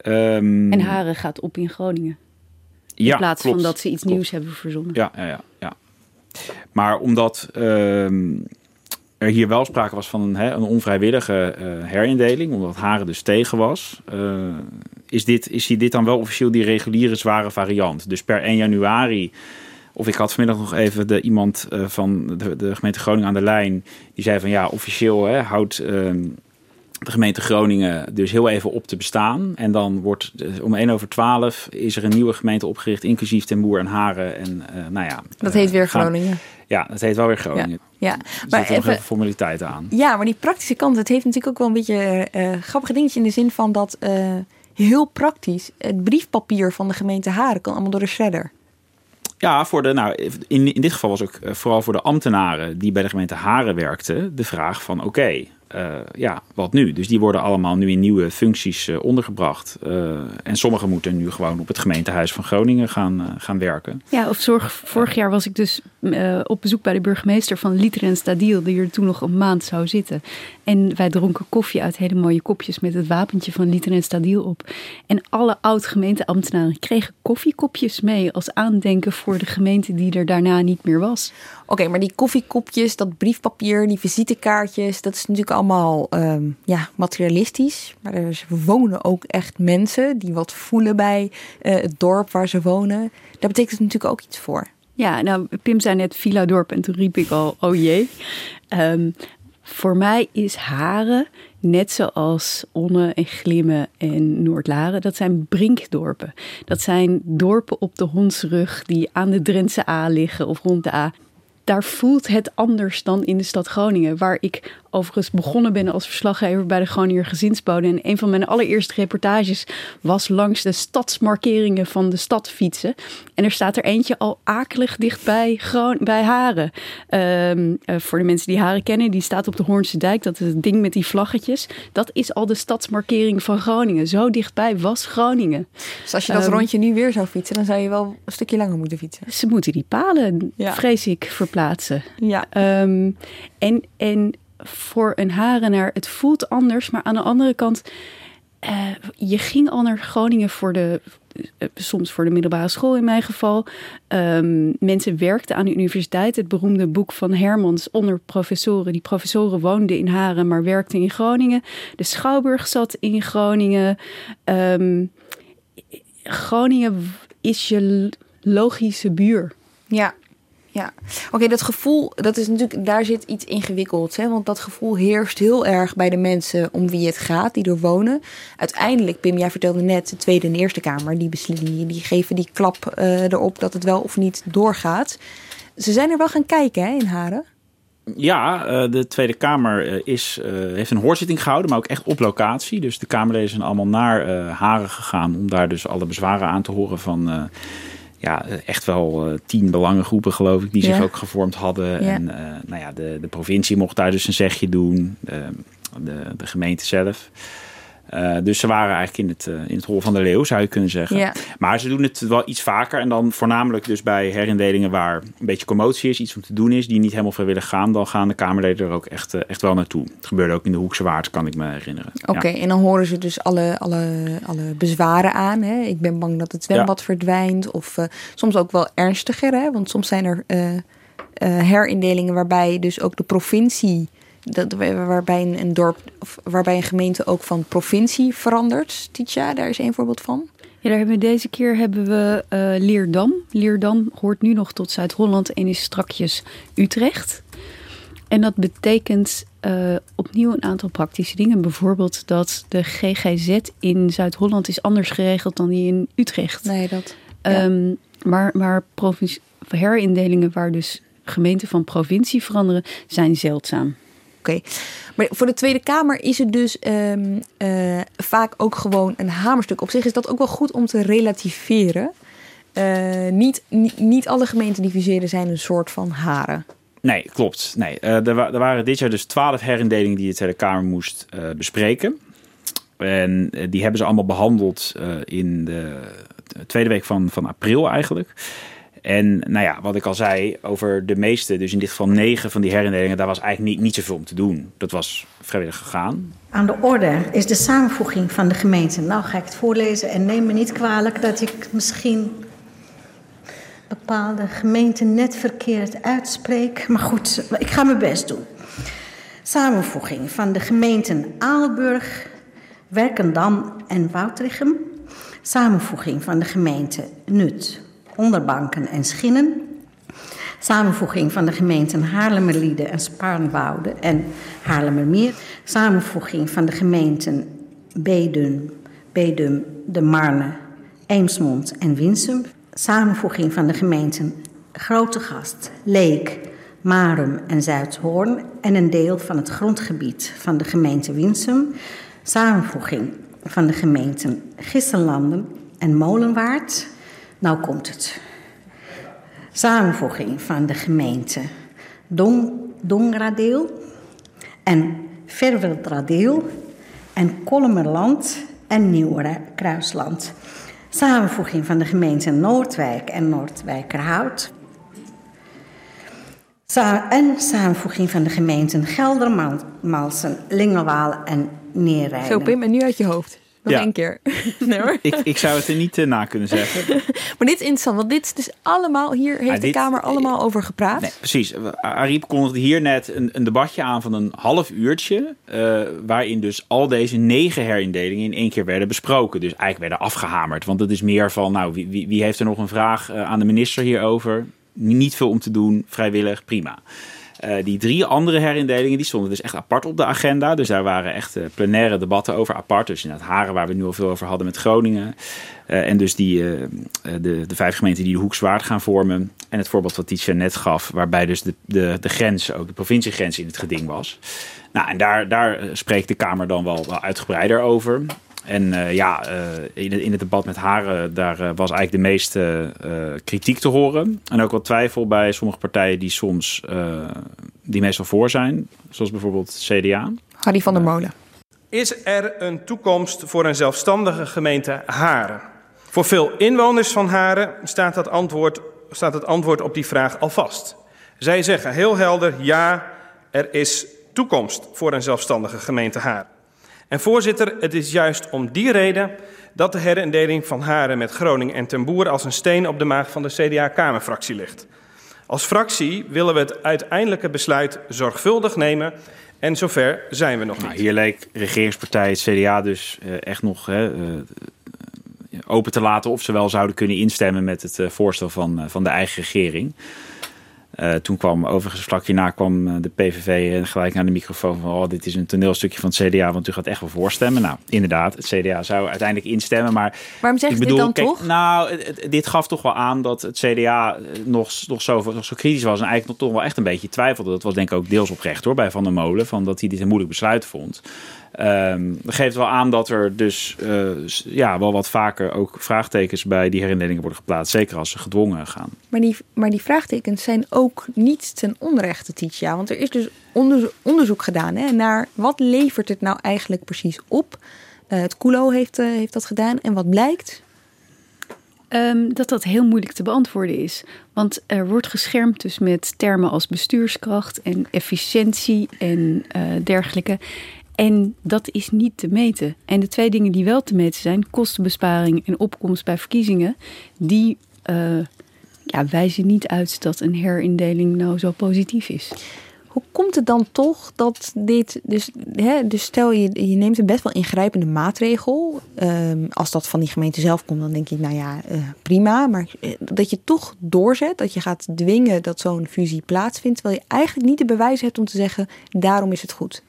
Um, en Haren gaat op in Groningen. In plaats klopt, van dat ze iets klopt. nieuws hebben verzonnen. Ja, ja, ja. ja. Maar omdat. Um, er hier wel sprake was van een, hè, een onvrijwillige uh, herindeling, omdat Haren dus tegen was, uh, is, dit, is dit dan wel officieel die reguliere zware variant. Dus per 1 januari, of ik had vanmiddag nog even de, iemand uh, van de, de, gemeente Groningen aan de lijn, die zei van ja, officieel hè, houdt ehm, de gemeente Groningen dus heel even op te bestaan. En dan wordt om 1 over 12 is er een nieuwe gemeente opgericht, inclusief Ten Boer en Haren. En nou ja. Dat heet weer Groningen. Ja, dat heet wel weer Groningen. Ja, ja. maar even, even formaliteiten aan. Ja, maar die praktische kant, het heeft natuurlijk ook wel een beetje uh, grappige dingetje in de zin van dat uh, heel praktisch het briefpapier van de gemeente Haren kan allemaal door de shredder. Ja, voor de, nou, in, in dit geval was ook vooral voor de ambtenaren die bij de gemeente Haren werkten de vraag van oké, okay, ja, wat nu? Dus die worden allemaal nu in nieuwe functies uh, ondergebracht. Uh, en sommigen moeten nu gewoon op het gemeentehuis van Groningen gaan, gaan werken. Ja, of zorg, vorig jaar was ik dus op bezoek bij de burgemeester van Liter en Stadiel, die er toen nog een maand zou zitten. En wij dronken koffie uit hele mooie kopjes met het wapentje van Liter en Stadiel op. En alle oud-gemeenteambtenaren kregen koffiekopjes mee als aandenken voor de gemeente die er daarna niet meer was. Oké, maar die koffiekopjes, dat briefpapier, die visitekaartjes, dat is natuurlijk allemaal um, ja, materialistisch. Maar er wonen ook echt mensen die wat voelen bij uh, het dorp waar ze wonen. Daar betekent het natuurlijk ook iets voor. Ja, nou, Pim zei net Villa Dorp en toen riep ik al, oh jee. Um, voor mij is Haren, net zoals Onne en Glimmen en Noordlaren, dat zijn brinkdorpen. Dat zijn dorpen op de Hondsrug die aan de Drentse A liggen of rond de A daar voelt het anders dan in de stad Groningen. Waar ik overigens begonnen ben als verslaggever bij de Groninger Gezinsbode. En een van mijn allereerste reportages was langs de stadsmarkeringen van de stad fietsen. En er staat er eentje al akelig dichtbij Gron bij Haren. Ehm, eh, voor de mensen die Haren kennen, die staat op de Hoornse Dijk. Dat is het ding met die vlaggetjes. Dat is al de stadsmarkering van Groningen. Zo dichtbij was Groningen. Dus als je dat um, rondje nu weer zou fietsen, dan zou je wel een stukje langer moeten fietsen. Ze moeten die palen, vrees ik, verplaatsen. Ja. Um, en, en voor een harenaar, het voelt anders. Maar aan de andere kant, uh, je ging al naar Groningen voor de, uh, soms voor de middelbare school in mijn geval. Um, mensen werkten aan de universiteit. Het beroemde boek van Hermans onder professoren. Die professoren woonden in Haren, maar werkten in Groningen. De Schouwburg zat in Groningen. Um, Groningen is je logische buur. Ja, ja, oké, dat gevoel, dat is natuurlijk, daar zit iets ingewikkelds. Hè? Want dat gevoel heerst heel erg bij de mensen om wie het gaat, die er wonen. Uiteindelijk, Pim, jij vertelde net, de Tweede en Eerste Kamer, die, die, die geven die klap uh, erop dat het wel of niet doorgaat. Ze zijn er wel gaan kijken hè, in Haren. Ja, uh, de Tweede Kamer uh, is, heeft een hoorzitting gehouden, maar ook echt op locatie. Dus de Kamerleden zijn allemaal naar Haren gegaan om daar dus alle bezwaren aan te horen van ja, echt wel uh, tien belangengroepen, geloof ik, die zich ook gevormd hadden. Ja. En uh, nou ja, de, de provincie mocht daar dus een zegje doen, de, de gemeente zelf. Uh, dus ze waren eigenlijk in het, uh, in het hol van de leeuw, zou je kunnen zeggen. Ja. Maar ze doen het wel iets vaker. En dan voornamelijk dus bij herindelingen waar een beetje commotie is, iets om te doen is, die niet helemaal vrijwillig gaan, dan gaan de Kamerleden er ook echt, uh, echt wel naartoe. Het gebeurde ook in de Hoekse Waard, kan ik me herinneren. Oké, okay, ja. en dan horen ze dus alle, alle, alle bezwaren aan. Hè? Ik ben bang dat het zwembad ja. verdwijnt. Of soms ook wel ernstiger, hè? want soms zijn er herindelingen waarbij dus ook de provincie dat, waarbij een, een, dorp of waarbij een gemeente ook van provincie verandert. Titia, daar is een voorbeeld van. Ja, daar hebben we deze keer hebben we uh, Leerdam. Leerdam hoort nu nog tot Zuid-Holland en is strakjes Utrecht. En dat betekent uh, opnieuw een aantal praktische dingen. Bijvoorbeeld dat de GGZ in Zuid-Holland is anders geregeld dan die in Utrecht. Nee, dat. Ja. Um, maar maar herindelingen waar dus gemeenten van provincie veranderen, zijn zeldzaam. Oké, maar voor de Tweede Kamer is het dus um, uh, vaak ook gewoon een hamerstuk. Op zich is dat ook wel goed om te relativeren. Uh, niet, niet, alle gemeenten die fuseren zijn een soort van haren. Nee, klopt. Nee, uh, er, er, waren dit jaar dus twaalf herindelingen die de Tweede Kamer moest bespreken. En die hebben ze allemaal behandeld in de tweede week van, van april eigenlijk. En nou ja, wat ik al zei over de meeste, dus in dit geval negen van die herindelingen, daar was eigenlijk niet, niet zoveel om te doen. Dat was vrijwillig gegaan. Aan de orde is de samenvoeging van de gemeenten. Nou ga ik het voorlezen en neem me niet kwalijk dat ik misschien bepaalde gemeenten net verkeerd uitspreek. Maar goed, ik ga mijn best doen. Samenvoeging van de gemeenten Aalburg, Werkendam en Woudrichem. Samenvoeging van de gemeente Nut, Onderbanken en Schinnen. Samenvoeging van de gemeenten Haarlemmerliede en Spaarnwoude en Haarlemmermeer. Samenvoeging van de gemeenten Bedum, Bedum de Marne, Eemsmond en Winsum. Samenvoeging van de gemeenten Grootegast, Leek, Marum en Zuidhoorn en een deel van het grondgebied van de gemeente Winsum. Samenvoeging van de gemeenten Gissenlanden en Molenwaard. Nou komt het. Samenvoeging van de gemeente Dong, Dongradeel en Verwildradeel en Kolmerland en Nieuwere Kruisland. Samenvoeging van de gemeenten Noordwijk en Noordwijkerhout. En samenvoeging van de gemeenten Geldermalsen, Lingelwaal en Neerrijden. Zo, Pim, en nu uit je hoofd. Nog één keer. nee hoor. Ik, ik zou het er niet uh, na kunnen zeggen. maar dit is interessant, want dit is dus allemaal... Hier heeft de Kamer allemaal over gepraat. Nee, precies. Ariep kondigde hier net een, een debatje aan van een half uurtje... Uh, waarin dus al deze negen herindelingen in één keer werden besproken. Dus eigenlijk werden afgehamerd. Want het is meer van, nou, wie, wie, wie heeft er nog een vraag aan de minister hierover? Niet veel om te doen, vrijwillig, prima. Uh, die drie andere herindelingen die stonden dus echt apart op de agenda. Dus daar waren echt uh, plenaire debatten over apart. Dus inderdaad Haren, waar we het nu al veel over hadden met Groningen. Uh, en dus die, de, de vijf gemeenten die de hoekzwaard gaan vormen. En het voorbeeld wat Tietje net gaf, waarbij dus de, de, de grens, ook de provinciegrens in het geding was. Nou, en daar, daar spreekt de Kamer dan wel, wel uitgebreider over. En uh, ja, uh, in, het, in, het debat met haar, daar uh, was eigenlijk de meeste kritiek te horen. En ook wat twijfel bij sommige partijen die soms, die meestal voor zijn. Zoals bijvoorbeeld CDA. Harry van der Molen. Is er een toekomst voor een zelfstandige gemeente Haren? Voor veel inwoners van Haren staat, dat antwoord, staat het antwoord op die vraag al vast. Zij zeggen heel helder, ja, er is toekomst voor een zelfstandige gemeente Haren. En voorzitter, het is juist om die reden dat de herindeling van Haren met Groningen en Ten Boer als een steen op de maag van de CDA-Kamerfractie ligt. Als fractie willen we het uiteindelijke besluit zorgvuldig nemen en zover zijn we nog nou, niet. Hier leek regeringspartij het CDA dus uh, echt nog uh, open te laten of ze wel zouden kunnen instemmen met het uh, voorstel van, van de eigen regering. Uh, toen kwam overigens vlak hierna kwam de PVV gelijk naar de microfoon van oh, dit is een toneelstukje van het CDA, want u gaat echt wel voorstemmen. Nou, inderdaad, het CDA zou uiteindelijk instemmen, maar waarom zegt ik bedoel, dit dan kijk, toch? Nou, dit gaf toch wel aan dat het CDA nog, nog, zo, nog zo kritisch was en eigenlijk nog toch wel echt een beetje twijfelde. Dat was denk ik ook deels oprecht hoor bij Van der Molen, van dat hij dit een moeilijk besluit vond. Um, dat geeft wel aan dat er dus uh, ja, wel wat vaker ook vraagtekens bij die herindelingen worden geplaatst. Zeker als ze gedwongen gaan. Maar die, maar die vraagtekens zijn ook niet ten onrechte, Titia. Want er is dus onderzoek, onderzoek gedaan hè, naar wat levert het nou eigenlijk precies op. Uh, het CULO heeft, uh, heeft dat gedaan. En wat blijkt? Um, dat dat heel moeilijk te beantwoorden is. Want er wordt geschermd dus met termen als bestuurskracht en efficiëntie en dergelijke. En dat is niet te meten. En de twee dingen die wel te meten zijn, kostenbesparing en opkomst bij verkiezingen, die uh, ja, wijzen niet uit dat een herindeling nou zo positief is. Hoe komt het dan toch dat dit, dus, hè, dus stel je, je neemt een best wel ingrijpende maatregel. Um, als dat van die gemeente zelf komt, dan denk je, nou ja, uh, prima. Maar uh, dat je toch doorzet, dat je gaat dwingen dat zo'n fusie plaatsvindt, terwijl je eigenlijk niet de bewijs hebt om te zeggen, daarom is het goed.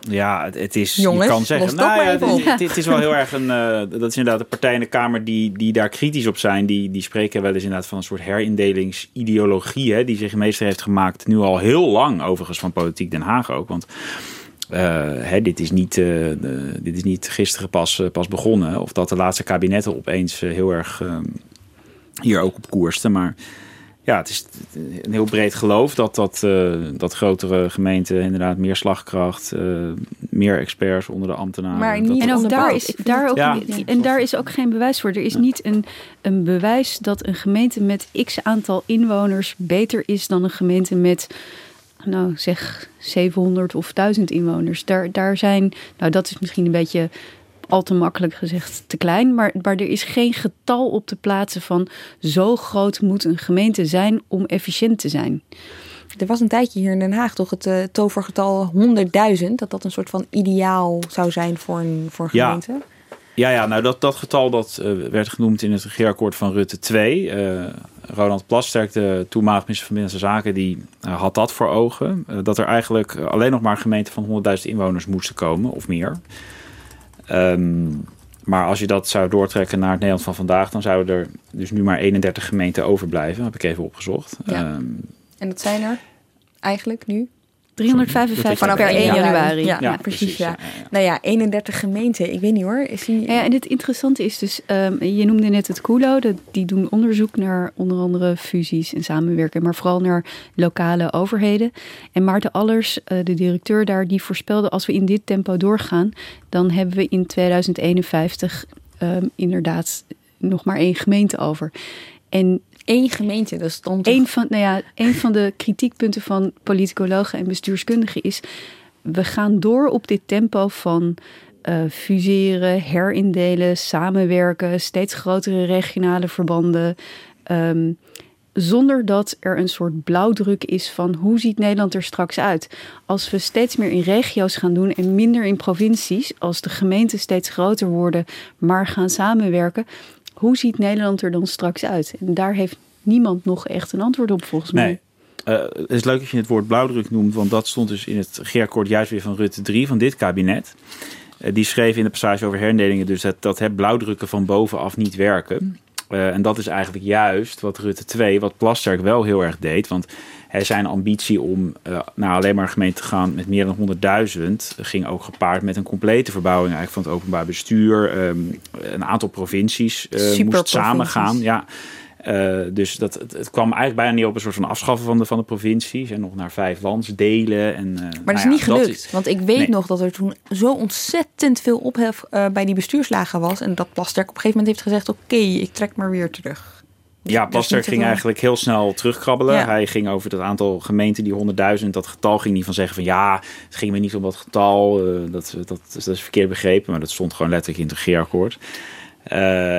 Ja, het, het is. Jongens, je kan zeggen. Nou ja, het, is wel heel erg een. Uh, dat is inderdaad de partij in de Kamer die, die daar kritisch op zijn. Die, die spreken wel eens inderdaad van een soort herindelings'ideologie. Hè, die zich meester heeft gemaakt. Nu al heel lang, overigens, van Politiek Den Haag ook. Want. Uh, hè, dit, is niet, uh, de, dit is niet gisteren pas, pas begonnen. Of dat de laatste kabinetten opeens heel erg hier ook op koersten. Maar ja, het is een heel breed geloof dat, dat, uh, dat grotere gemeenten inderdaad meer slagkracht, uh, meer experts onder de ambtenaren. Maar niet en ook daar is, daar ook, ja. en daar is ook geen bewijs voor. Er is ja. niet een, een bewijs dat een gemeente met x aantal inwoners beter is dan een gemeente met, nou zeg, 700 of 1000 inwoners. Daar, daar zijn, nou dat is misschien een beetje al te makkelijk gezegd te klein. Maar, maar er is geen getal op te plaatsen van zo groot moet een gemeente zijn om efficiënt te zijn. Er was een tijdje hier in Den Haag toch het uh, tovergetal 100.000. Dat dat een soort van ideaal zou zijn voor een, voor een gemeente. Ja. Ja, ja, nou dat, dat getal dat uh, werd genoemd in het regeerakkoord van Rutte 2. Uh, Ronald Plasterk, de toenmalig minister van Binnenlandse Zaken, die uh, had dat voor ogen. dat er eigenlijk alleen nog maar gemeenten van 100.000 inwoners moesten komen, of meer. Um, maar als je dat zou doortrekken naar het Nederland van vandaag, dan zouden er dus nu maar 31 gemeenten overblijven. Heb ik even opgezocht. Ja. Um, en dat zijn er eigenlijk nu? 355 vanaf per 1 januari. Ja, Ja, precies. precies, ja. Nou ja, 31 gemeenten. Ik weet niet hoor. Is die... Ja, en het interessante is dus, ehm, je noemde net het CULO, dat, die doen onderzoek naar onder andere fusies en samenwerken, maar vooral naar lokale overheden. En Maarten Allers, eh, de directeur daar, die voorspelde als we in dit tempo doorgaan, dan hebben we in 2051 ehm, inderdaad nog maar één gemeente over. En Eén gemeente, dat stond een van, nou ja, een van de kritiekpunten van politicologen en bestuurskundigen is: we gaan door op dit tempo van eh, fuseren, herindelen, samenwerken, steeds grotere regionale verbanden. ehm, zonder dat er een soort blauwdruk is van hoe ziet Nederland er straks uit. Als we steeds meer in regio's gaan doen en minder in provincies, als de gemeenten steeds groter worden, maar gaan samenwerken, hoe ziet Nederland er dan straks uit? En daar heeft niemand nog echt een antwoord op volgens mij. Eh, het is leuk dat je het woord blauwdruk noemt, want dat stond dus in het regeerakkoord juist weer van Rutte 3 van dit kabinet. Eh, die schreef in de passage over herindelingen dus dat, dat het blauwdrukken van bovenaf niet werken. Eh, en dat is eigenlijk juist wat Rutte 2, wat Plasterk wel heel erg deed. Want hij zijn ambitie om naar alleen maar een gemeente te gaan met meer dan 100.000 ging ook gepaard met een complete verbouwing eigenlijk van het openbaar bestuur. Ehm, een aantal provincies moest samengaan. Ja. Eh, dus dat, het, het kwam eigenlijk bijna niet op een soort van afschaffen van de, van de provincies. En nog naar vijf landsdelen. En, eh, Maar dat nou is ja, niet gelukt. is- want ik weet Nee. nog dat er toen zo ontzettend veel ophef eh, bij die bestuurslagen was. En dat Plasterk op een gegeven moment heeft gezegd: Oké, ik trek maar weer terug. Ja, Dus Plasterk ging eigenlijk heel snel terugkrabbelen. Ja. Hij ging over het aantal gemeenten, die 100.000, dat getal ging niet van zeggen van ja, het ging me niet om dat getal. dat, dat, dat is verkeerd begrepen, maar dat stond gewoon letterlijk in het regeerakkoord.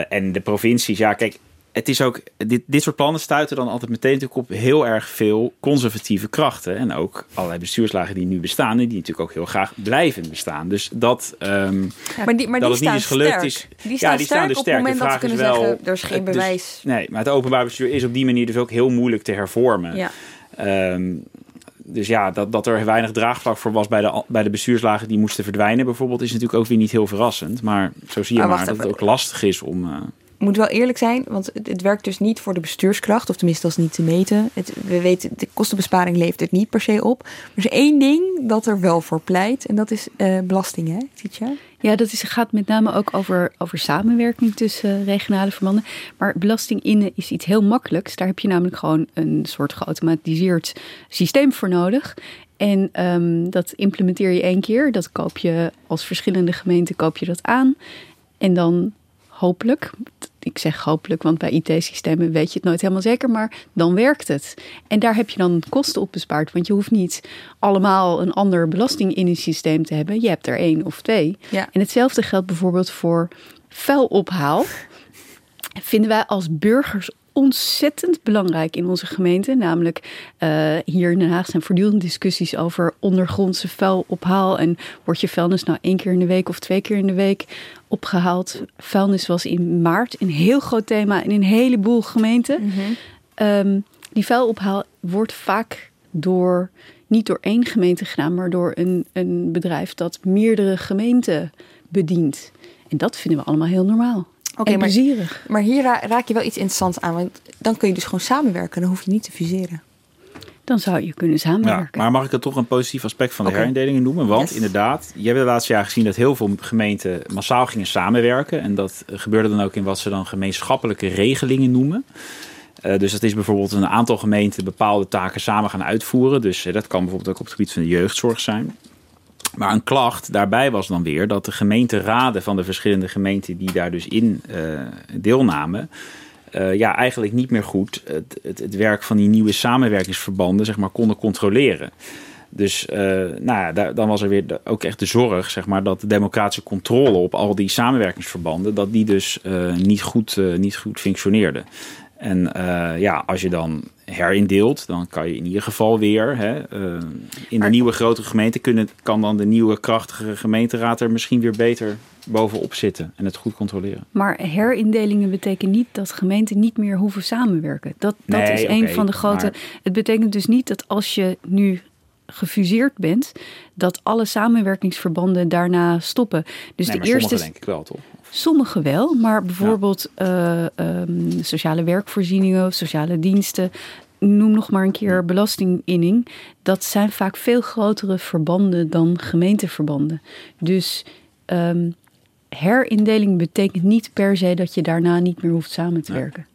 En de provincies, ja, kijk, het is ook, dit, dit soort plannen stuiten dan altijd meteen natuurlijk op heel erg veel conservatieve krachten. En ook allerlei bestuurslagen die nu bestaan en die natuurlijk ook heel graag blijven bestaan. Dus dat, ehm, maar die, maar dat die het niet is staan gelukt sterk. is. Die staan ja, sterk dus op het moment dat ze kunnen wel, zeggen, er is geen dus- bewijs. nee, maar het openbaar bestuur is op die manier dus ook heel moeilijk te hervormen. Ja. Ehm, dus ja, dat, dat er weinig draagvlak voor was bij de, bij de bestuurslagen die moesten verdwijnen bijvoorbeeld, is natuurlijk ook weer niet heel verrassend. Maar zo zie je Maar dat het ook lastig is om... eh, moet wel eerlijk zijn, want het, werkt dus niet voor de bestuurskracht, of tenminste is niet te meten. We weten, de kostenbesparing levert het niet per se op. Er is één ding dat er wel voor pleit, en dat is eh belasting, hè, Tietje? Ja, dat is, gaat met name ook over, over samenwerking tussen eh, regionale verbanden. Maar belasting innen is iets heel makkelijks. Daar heb je namelijk gewoon een soort geautomatiseerd systeem voor nodig. En ehm, dat implementeer je één keer. Dat koop je als verschillende gemeenten koop je dat aan. En dan hopelijk, ik zeg hopelijk, want bij IT-systemen weet je het nooit helemaal zeker, maar dan werkt het. En daar heb je dan kosten op bespaard, want je hoeft niet allemaal een ander belasting in een systeem te hebben. Je hebt er één of twee. Ja. En hetzelfde geldt bijvoorbeeld voor vuilophaal. Vinden wij als burgers ontzettend belangrijk in onze gemeente. Namelijk eh, hier in Den Haag zijn voortdurend discussies over ondergrondse vuilophaal. En wordt je vuilnis nou één keer in de week of twee keer in de week opgehaald? Vuilnis was in maart een heel groot thema in een heleboel gemeenten. Ehm, die vuilophaal wordt vaak door, niet door één gemeente gedaan, maar door een, een bedrijf dat meerdere gemeenten bedient. En dat vinden we allemaal heel normaal. Oké, en maar, plezierig. maar hier ra- raak je wel iets interessants aan, want dan kun je dus gewoon samenwerken. Dan hoef je niet te fuseren. Dan zou je kunnen samenwerken. Ja, maar mag ik het toch een positief aspect van de Oké. herindelingen noemen? Want Yes. inderdaad, je hebt de laatste jaren gezien dat heel veel gemeenten massaal gingen samenwerken. En dat eh, gebeurde dan ook in wat ze dan gemeenschappelijke regelingen noemen. Eh, dus dat is bijvoorbeeld een aantal gemeenten bepaalde taken samen gaan uitvoeren. Dus eh, dat kan bijvoorbeeld ook op het gebied van de jeugdzorg zijn. Maar een klacht daarbij was dan weer dat de gemeenteraden van de verschillende gemeenten die daar dus in eh, deelnamen, eh, ja, eigenlijk niet meer goed het, het, het werk van die nieuwe samenwerkingsverbanden zeg maar, konden controleren. Dus eh, nou ja, dan was er weer ook echt de zorg, zeg maar, dat de democratische controle op al die samenwerkingsverbanden, dat die dus niet, goed, niet goed functioneerde. En eh, ja, als je dan herindeelt, dan kan je in ieder geval weer hè, eh, in de nieuwe grotere gemeente kunnen, kan dan de nieuwe krachtige gemeenteraad er misschien weer beter bovenop zitten en het goed controleren. Maar herindelingen betekenen niet dat gemeenten niet meer hoeven samenwerken. Dat, dat Nee, is een van de grote. maar- Het betekent dus niet dat als je nu gefuseerd bent, dat alle samenwerkingsverbanden daarna stoppen. Dus nee, de maar eerste. sommige denk ik wel, toch? Sommige wel, maar bijvoorbeeld eh, ehm, sociale werkvoorzieningen, of sociale diensten. noem nog maar een keer belastinginning. Dat zijn vaak veel grotere verbanden dan gemeenteverbanden. Dus ehm, herindeling betekent niet per se dat je daarna niet meer hoeft samen te werken.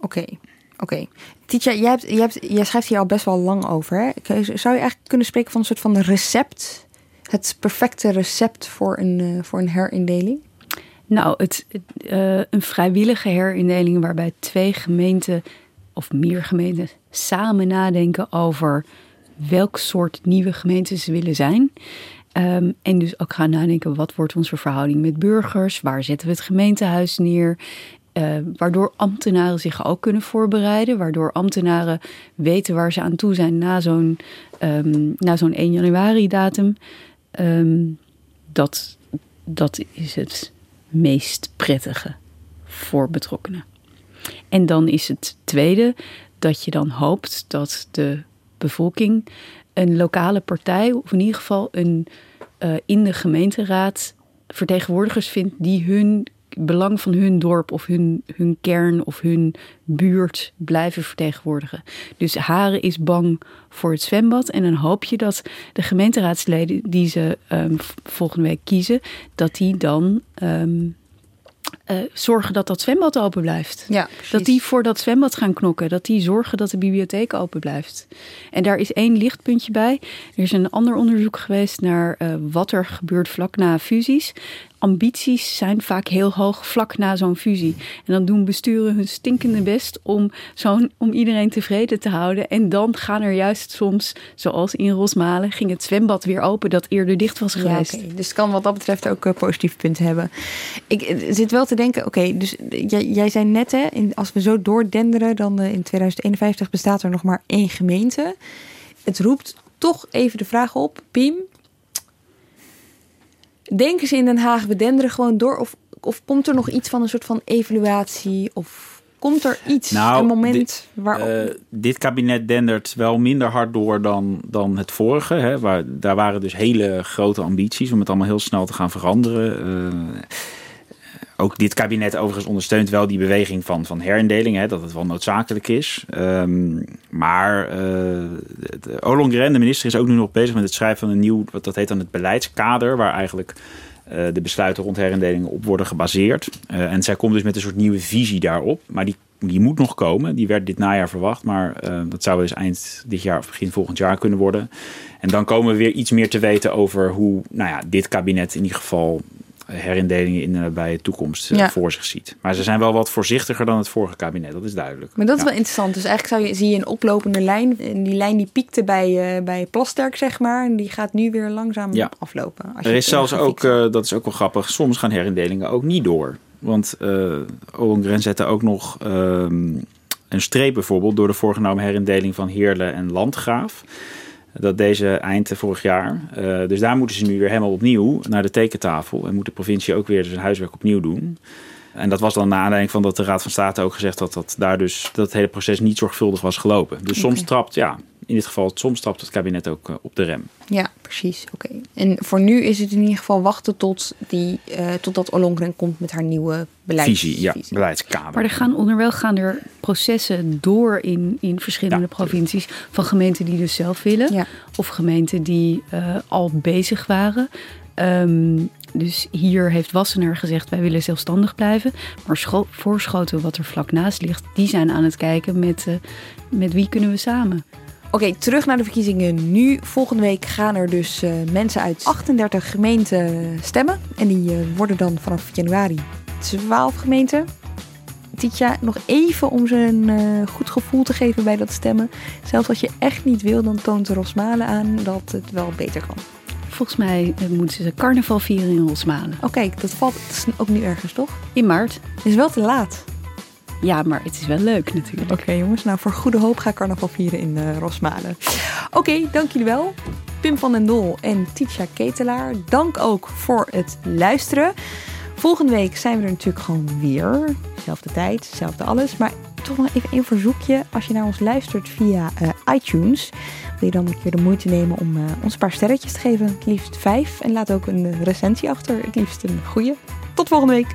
Oké, oké. Tietje, jij, hebt, jij, hebt, jij schrijft hier al best wel lang over. Hè? Zou je eigenlijk kunnen spreken van een soort van recept? Het perfecte recept voor een, uh, voor een herindeling? Nou, het, uh, een vrijwillige herindeling waarbij twee gemeenten of meer gemeenten samen nadenken over welk soort nieuwe gemeenten ze willen zijn. Um, en dus ook gaan nadenken, wat wordt onze verhouding met burgers? Waar zetten we het gemeentehuis neer? Uh, waardoor ambtenaren zich ook kunnen voorbereiden. Waardoor ambtenaren weten waar ze aan toe zijn na zo'n um, na zo'n 1 januari datum. Um, dat, dat is het meest prettige voor betrokkenen. En dan is het tweede dat je dan hoopt dat de bevolking een lokale partij, of in ieder geval een uh, in de gemeenteraad vertegenwoordigers vindt die hun belang van hun dorp of hun, hun kern of hun buurt blijven vertegenwoordigen. Dus Haren is bang voor het zwembad en dan hoop je dat de gemeenteraadsleden die ze um, volgende week kiezen, dat die dan um, uh, zorgen dat dat zwembad open blijft. Ja, dat die voor dat zwembad gaan knokken. Dat die zorgen dat de bibliotheek open blijft. En daar is één lichtpuntje bij. Er is een ander onderzoek geweest naar uh, wat er gebeurt vlak na fusies ambities zijn vaak heel hoog vlak na zo'n fusie. En dan doen besturen hun stinkende best om, zo'n, om iedereen tevreden te houden. En dan gaan er juist soms, zoals in Rosmalen, ging het zwembad weer open dat eerder dicht was geweest. Ja, okay. Dus het kan wat dat betreft ook uh, positieve punten hebben. Ik zit wel te denken, oké, okay, dus jij, jij zei net, hè, als we zo doordenderen, dan in 2051 bestaat er nog maar één gemeente. Het roept toch even de vraag op, Piem, denken ze in Den Haag, we denderen gewoon door? Of, of komt er nog iets van een soort van evaluatie? Of komt er iets, nou, een moment dit, waarop... Uh, dit kabinet dendert wel minder hard door dan, dan het vorige. Hè, waar, daar waren dus hele grote ambities om het allemaal heel snel te gaan veranderen. Uh, ook dit kabinet overigens ondersteunt wel die beweging van, van herindeling, hè, dat het wel noodzakelijk is. Um, maar uh, de Ollongren, de minister, is ook nu nog bezig met het schrijven van een nieuw, wat dat heet dan het beleidskader, waar eigenlijk uh, de besluiten rond herindelingen op worden gebaseerd. En zij komt dus met een soort nieuwe visie daarop, maar die, die moet nog komen. Die werd dit najaar verwacht, maar dat zou dus eind dit jaar of begin volgend jaar kunnen worden. En dan komen we weer iets meer te weten over hoe nou ja, dit kabinet in ieder geval herindelingen in de nabije toekomst ja. voor zich ziet. Maar ze zijn wel wat voorzichtiger dan het vorige kabinet, dat is duidelijk. Maar dat is ja. wel interessant. Dus eigenlijk zou je, zie je een oplopende lijn. En die lijn die piekte bij, uh, bij Plasterk, zeg maar. En die gaat nu weer langzaam ja. aflopen. Als er is zelfs ook, uh, dat is ook wel grappig, soms gaan herindelingen ook niet door. Want uh, Ollongren zette ook nog um, een streep bijvoorbeeld door de voorgenomen herindeling van Heerlen en Landgraaf. Dat deze eind vorig jaar. Uh, dus daar moeten ze nu weer helemaal opnieuw naar de tekentafel. En moet de provincie ook weer zijn huiswerk opnieuw doen. En dat was dan na aanleiding van dat de Raad van State ook gezegd had dat daar dus dat het hele proces niet zorgvuldig was gelopen. Dus okay. soms trapt, ja, in dit geval, soms trapt het kabinet ook uh, op de rem. Ja, precies. Oké. Okay. En voor nu is het in ieder geval wachten tot die, uh, totdat Ollongren komt met haar nieuwe beleidsvisie. Visie, ja, beleidskader. Maar er gaan onderwel gaan er processen door in, in verschillende ja, provincies van gemeenten die dus zelf willen, ja. of gemeenten die uh, al bezig waren. Um, dus hier heeft Wassenaar gezegd, wij willen zelfstandig blijven. Maar scho- voorschoten wat er vlak naast ligt, die zijn aan het kijken met, uh, met wie kunnen we samen. Oké, okay, terug naar de verkiezingen nu. Volgende week gaan er dus uh, mensen uit 38 gemeenten stemmen. En die uh, worden dan vanaf januari 12 gemeenten. Tietja, nog even om ze een uh, goed gevoel te geven bij dat stemmen. Zelfs als je echt niet wil, dan toont Rosmalen aan dat het wel beter kan. Volgens mij moeten ze carnaval vieren in Rosmalen. Oké, okay, dat valt dat is ook nu ergens, toch? In maart. Het is wel te laat. Ja, maar het is wel leuk natuurlijk. Oké jongens, nou voor goede hoop ga ik carnaval vieren in uh, Rosmalen. Oké, dank jullie wel. Pim van den Dol en Titia Ketelaar. Dank ook voor het luisteren. Volgende week zijn we er natuurlijk gewoon weer. Zelfde tijd, zelfde alles. Maar toch nog even een verzoekje. Als je naar ons luistert via uh, iTunes, wil je dan een keer de moeite nemen om uh, ons een paar sterretjes te geven. Het liefst vijf. En laat ook een recensie achter. Het liefst een goede. Tot volgende week.